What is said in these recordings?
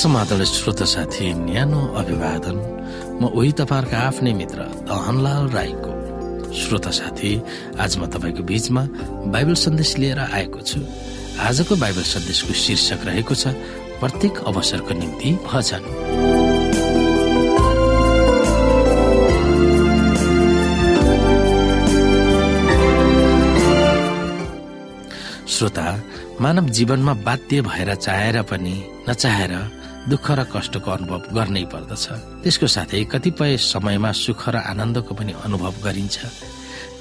समाधान श्रोता साथी न्यानो अभिवादन। म उही तपाईँहरूका आफ्नै मित्र दहनलाल राईको। श्रोता साथी आज म तपाईँको बीचमा बाइबल सन्देश लिएर आएको छु। आजको बाइबल सन्देशको शीर्षक रहेको छ प्रत्येक अवसरको निम्ति भजन। श्रोता मानव जीवनमा बाध्य भएर चाहेर पनि नचाहेर दुःख र कष्टको अनुभव गर्नै पर्दछ। त्यसको साथै कतिपय समयमा सुख र आनन्दको पनि अनुभव गरिन्छ।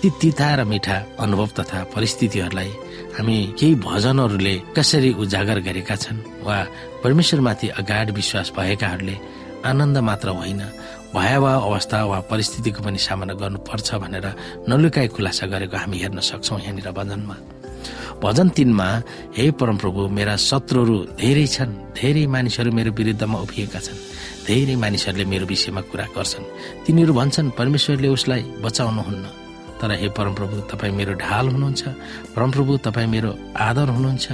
ती तिता र मिठा अनुभव तथा परिस्थितिहरूलाई हामी केही भजनहरूले कसरी उजागर गरेका छन् वा परमेश्वरमाथि अगाड विश्वास भएकाहरूले आनन्द मात्र होइन भयावह अवस्था वा परिस्थितिको पनि सामना गर्नुपर्छ भनेर नलुकाई खुलासा गरेको हामी हेर्न सक्छौँ यहाँनिर भजनमा भजन तिनमा हे परमप्रभु मेरा शत्रुहरू धेरै छन्। धेरै मानिसहरू मेरो विरुद्धमा उभिएका छन्। धेरै मानिसहरूले मेरो विषयमा कुरा गर्छन्। तिनीहरू भन्छन् परमेश्वरले उसलाई बचाउनुहुन्न। तर हे परमप्रभु तपाईँ मेरो ढाल हुनुहुन्छ। परमप्रभु तपाईँ मेरो आदर हुनुहुन्छ।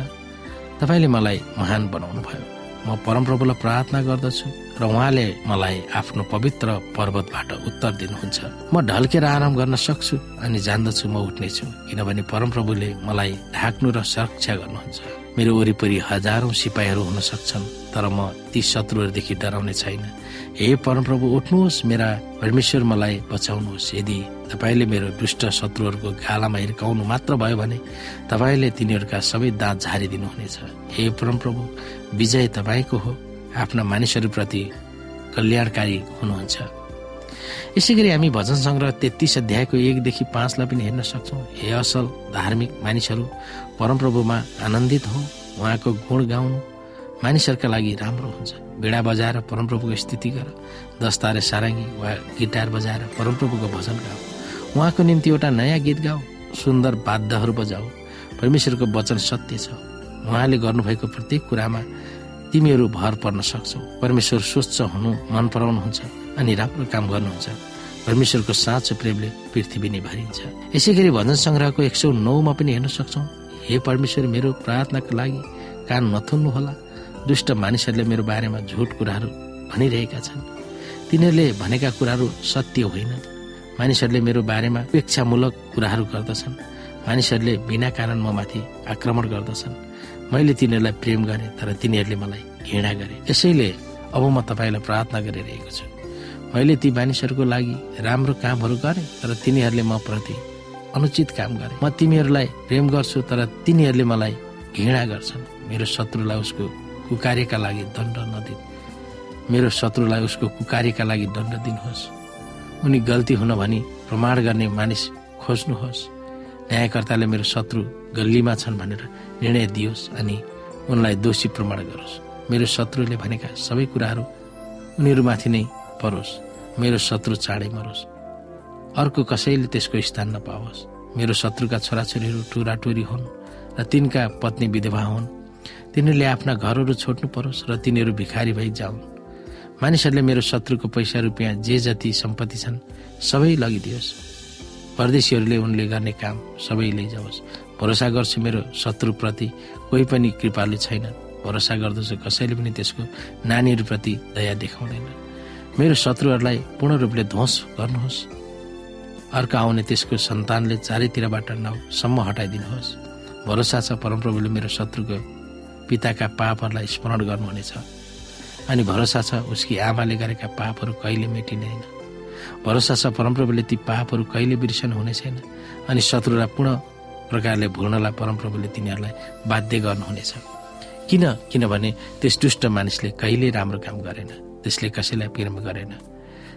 तपाईँले मलाई महान बनाउनु भयो म परमप्रभुलाई प्रार्थना गर्दछु र उहाँले मलाई आफ्नो पवित्र पर्वतबाट उत्तर दिनुहुन्छ। म ढल्केर आराम गर्न सक्छु अनि जान्दछु म उठ्नेछु किनभने परमप्रभुले मलाई ढाक्नु र सुरक्षा गर्नुहुन्छ। मेरो वरिपरि हजारौं सिपाहीहरू हुन सक्छन् तर म ती शत्रुहरूदेखि डराउने छैन। हे परमप्रभु उठ्नुहोस् मेरा परमेश्वर मलाई बचाउनुहोस्। यदि तपाईँले मेरो दुष्ट शत्रुहरूको गालामा हिर्काउनु मात्र भयो भने तपाईँले तिनीहरूका सबै दाँत झारिदिनुहुनेछ। हे परमप्रभु विजय तपाईँको हो। आफ्ना मानिसहरूप्रति कल्याणकारी हुनुहुन्छ। यसै गरी हामी भजन सङ्ग्रह तेत्तिस अध्यायको एकदेखि पाँचलाई पनि हेर्न सक्छौँ। हे असल धार्मिक मानिसहरू परमप्रभुमा आनन्दित हो उहाँको गुण गाउनु मानिसहरूका लागि राम्रो हुन्छ। बिडा बजाएर परमप्रभुको स्थिति गर दस्तारे सारङ्गी वा गिटार बजाएर परमप्रभुको भजन गाऊ। उहाँको निम्ति एउटा नयाँ गीत गाऊ सुन्दर वाद्यहरू बजाऊ। परमेश्वरको वचन सत्य छ। उहाँले गर्नुभएको प्रत्येक कुरामा तिमीहरू भर पर्न सक्छौ। परमेश्वर स्वच्छ हुनु मन पराउनुहुन्छ अनि राम्रो काम गर्नुहुन्छ। परमेश्वरको साँचो प्रेमले पृथ्वी नै भरिन्छ यसै गरी भजन सङ्ग्रहको एक सौ नौमा पनि हेर्न सक्छौ। हे परमेश्वर मेरो प्रार्थनाको लागि कान नथुन्नु होला दुष्ट मानिसहरूले मेरो बारेमा झुट कुराहरू भनिरहेका छन्। तिनीहरूले भनेका कुराहरू सत्य होइन। मानिसहरूले मेरो बारेमा अपेक्षामूलक कुराहरू गर्दछन्। मानिसहरूले बिना कारण म माथि आक्रमण गर्दछन्। मैले तिनीहरूलाई प्रेम गरेँ तर तिनीहरूले मलाई घृणा गरे। यसैले अब म तपाईँलाई प्रार्थना गरिरहेको छु। मैले ती मानिसहरूको लागि राम्रो कामहरू गरेँ तर तिनीहरूले म प्रति अनुचित काम गरे। म तिमीहरूलाई प्रेम गर्छु तर तिनीहरूले मलाई घृणा गर्छन्। मेरो शत्रुलाई उसको कुकार्यका लागि दण्ड नदिन्। मेरो शत्रुलाई उसको कुकार्यका लागि दण्ड दिनुहोस्। उनी गल्ती हुन भनी प्रमाण गर्ने मानिस खोज्नुहोस्। न्यायकर्ताले मेरो शत्रु गल्लीमा छन् भनेर निर्णय दियोस् अनि उनलाई दोषी प्रमाण गरोस्। मेरो शत्रुले भनेका सबै कुराहरू उनीहरूमाथि नै परोस्। मेरो शत्रु चाँडै मरोस्। अर्को कसैले त्यसको स्थान नपाओस्। मेरो शत्रुका छोराछोरीहरू टुराटुरी हुन् र तिनका पत्नी विधवा हुन्। तिनीहरूले आफ्ना घरहरू छोड्नु परोस् र तिनीहरू भिखारी भई जाउन्। मानिसहरूले मेरो शत्रुको पैसा रुपियाँ जे जति सम्पत्ति छन् सबै लगिदियोस्। परदेशीहरूले उनले गर्ने काम सबै लैजाओस् भरोसा गर्छु मेरो शत्रुप्रति कोही पनि कृपालु छैन भरोसा गर्दछु कसैले पनि त्यसको नानीहरूप्रति दया देखाउँदैन। मेरो शत्रुहरूलाई पूर्ण रूपले ध्वंस गर्नुहोस्। अर्को आउने त्यसको सन्तानले चारैतिरबाट नाउसम्म हटाइदिनुहोस्। भरोसा छ परमप्रभुले मेरो शत्रुको पिताका पापहरूलाई स्मरण गर्नुहुनेछ। अनि भरोसा छ उसकी आमाले गरेका पापहरू कहिले मेटिँदैन भरोसा छ परमप्रभुले ती पापहरू कहिले बिर्सन हुने छैन अनि शत्रुलाई पूर्ण प्रकारले भुल्नलाई परमप्रभुले तिनीहरूलाई बाध्य गर्नुहुनेछ। किन? किनभने त्यस दुष्ट मानिसले कहिले राम्रो काम गरेन। त्यसले कसैलाई प्रेम गरेन।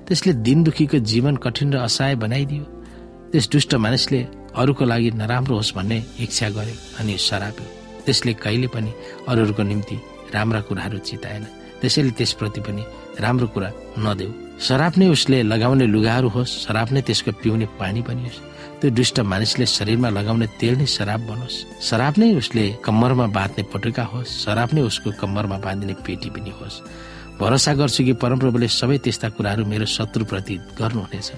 त्यसले दिन दुखीको जीवन कठिन र असहाय बनाइदियो। त्यस दुष्ट मानिसले अरूको लागि नराम्रो होस् भन्ने इच्छा गर्यो अनि सराप्यो। त्यसले कहिले पनि अरूहरूको निम्ति राम्रा कुराहरू चिताएन। त्यसैले त्यसप्रति पनि राम्रो कुरा नदेऊ। शराब नै उसले लगाउने लुगाहरू होस् शराब नै त्यसको पिउने पानी पनि होस्। त्यो दुष्ट मानिसले शरीरमा लगाउने तेल नै शराब बनोस्। शराब नै उसले कम्मरमा बाँध्ने पटुका होस् शराब नै उसको कम्मरमा बाँधिने पेटी पनि होस्। भरोसा गर्छु कि परमप्रभुले सबै त्यस्ता कुराहरू मेरो शत्रुप्रति गर्नुहुनेछ।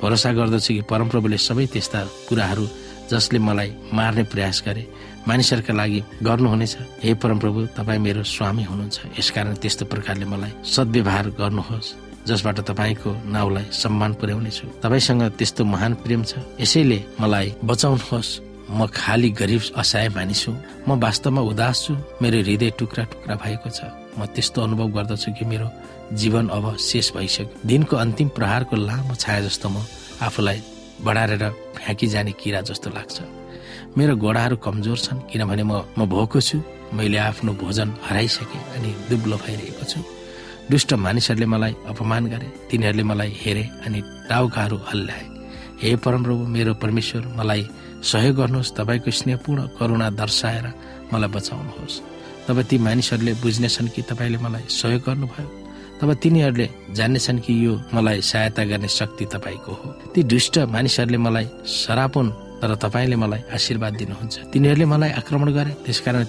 भरोसा गर्दछु कि परमप्रभुले सबै त्यस्ता कुराहरू जसले मलाई मार्ने प्रयास गरे। मानिसहरूका लागि गर्नुहुनेछ। हे परमप्रभु तपाईँ मेरो स्वामी हुनुहुन्छ। यसकारण त्यस्तो प्रकारले मलाई सद्व्यवहार गर्नुहोस् जसबाट तपाईँको नाउँलाई सम्मान पुर्याउनेछु। तपाईँसँग त्यस्तो महान प्रेम छ। यसैले मलाई बचाउनुहोस्। म खाली गरिब असहाय मानिस। हुँ म वास्तवमा उदास छु। मेरो हृदय टुक्रा टुक्रा भएको छ। म त्यस्तो अनुभव गर्दछु कि मेरो जीवन अब शेष भइसक्यो। दिनको अन्तिम प्रहारको लामो छाया जस्तो म आफूलाई बढारेर फ्याँकी जाने किरा जस्तो लाग्छ। मेरो गोडाहरू कमजोर छन् किनभने म म भोको छु। मैले आफ्नो भोजन हराइसकेँ अनि दुब्लो भइरहेको छु। दुष्ट मानिसहरूले मलाई अपमान गरे तिनीहरूले मलाई हेरे अनि टाउकाहरू हल्लाए। हे परमप्रभु मेरो परमेश्वर मलाई सहयोग गर्नुहोस् तपाईँको स्नेहपूर्ण करुणा दर्शाएर मलाई बचाउनुहोस्। तब ती मानिसहरूले बुझ्नेछन् कि तपाईँले मलाई सहयोग गर्नुभयो। तब तिनीहरूले जान्नेछन् कि यो मलाई सहायता गर्ने शक्ति तपाईँको हो। ती दुष्ट मानिसहरूले मलाई सरापुन तर तपाईँले मलाई आशीर्वाद दिनुहुन्छ। तिनीहरूले मलाई आक्रमण गरे त्यसकारण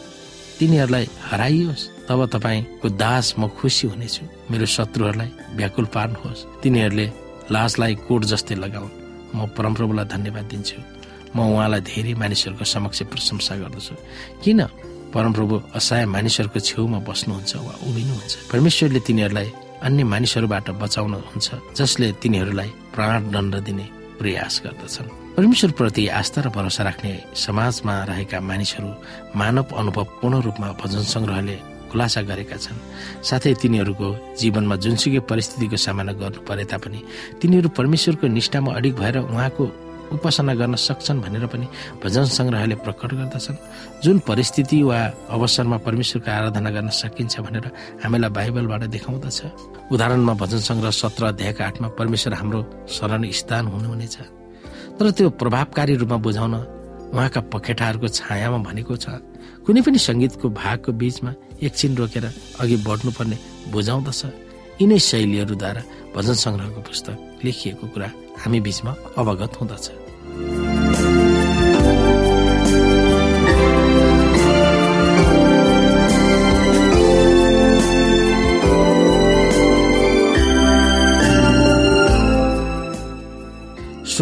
तिनीहरूलाई हराइयोस्। तब तपाईँको दास म खुसी हुनेछु। मेरो शत्रुहरूलाई व्याकुल पार्नुहोस्। तिनीहरूले लासलाई कोट जस्तै लगाउन्। म परमप्रभुलाई धन्यवाद दिन्छु। म उहाँलाई धेरै मानिसहरूको समक्ष प्रशंसा गर्दछु। किन? परमप्रभु असहाय मानिसहरूको छेउमा बस्नुहुन्छ वा उभिनुहुन्छ। परमेश्वरले तिनीहरूलाई अन्य मानिसहरूबाट बचाउनुहुन्छ जसले तिनीहरूलाई प्राण दण्ड दिने प्रयास गर्दछन्। परमेश्वर प्रति आस्था र भरोसा राख्ने समाजमा रहेका मानिसहरू मानव अनुभव पूर्ण रूपमा भजन सङ्ग्रहले खुलासा गरेका छन्। साथै तिनीहरूको जीवनमा जुनसुकै परिस्थितिको सामना गर्नु परे तापनि तिनीहरू परमेश्वरको निष्ठामा अडिक भएर उहाँको उपासना गर्न सक्छन् भनेर पनि भजन सङ्ग्रहले प्रकट गर्दछन्। जुन परिस्थिति वा अवसरमा परमेश्वरको आराधना गर्न सकिन्छ भनेर हामीलाई बाइबलबाट देखाउँदछ। उदाहरणमा भजन सङ्ग्रह सत्र अध्यायका आठमा परमेश्वर हाम्रो शरण स्थान हुनुहुनेछ। तर त्यो प्रभावकारी रूपमा बुझाउन उहाँका पखेटाहरूको छायामा भनेको छ कुनै पनि सङ्गीतको भागको बीचमा एकछिन रोकेर अघि बढ्नुपर्ने बुझाउँदछ। यिनै शैलीहरूद्वारा भजन सङ्ग्रहको पुस्तक लेखिएको कुरा हामी बीचमा अवगत हुँदछ।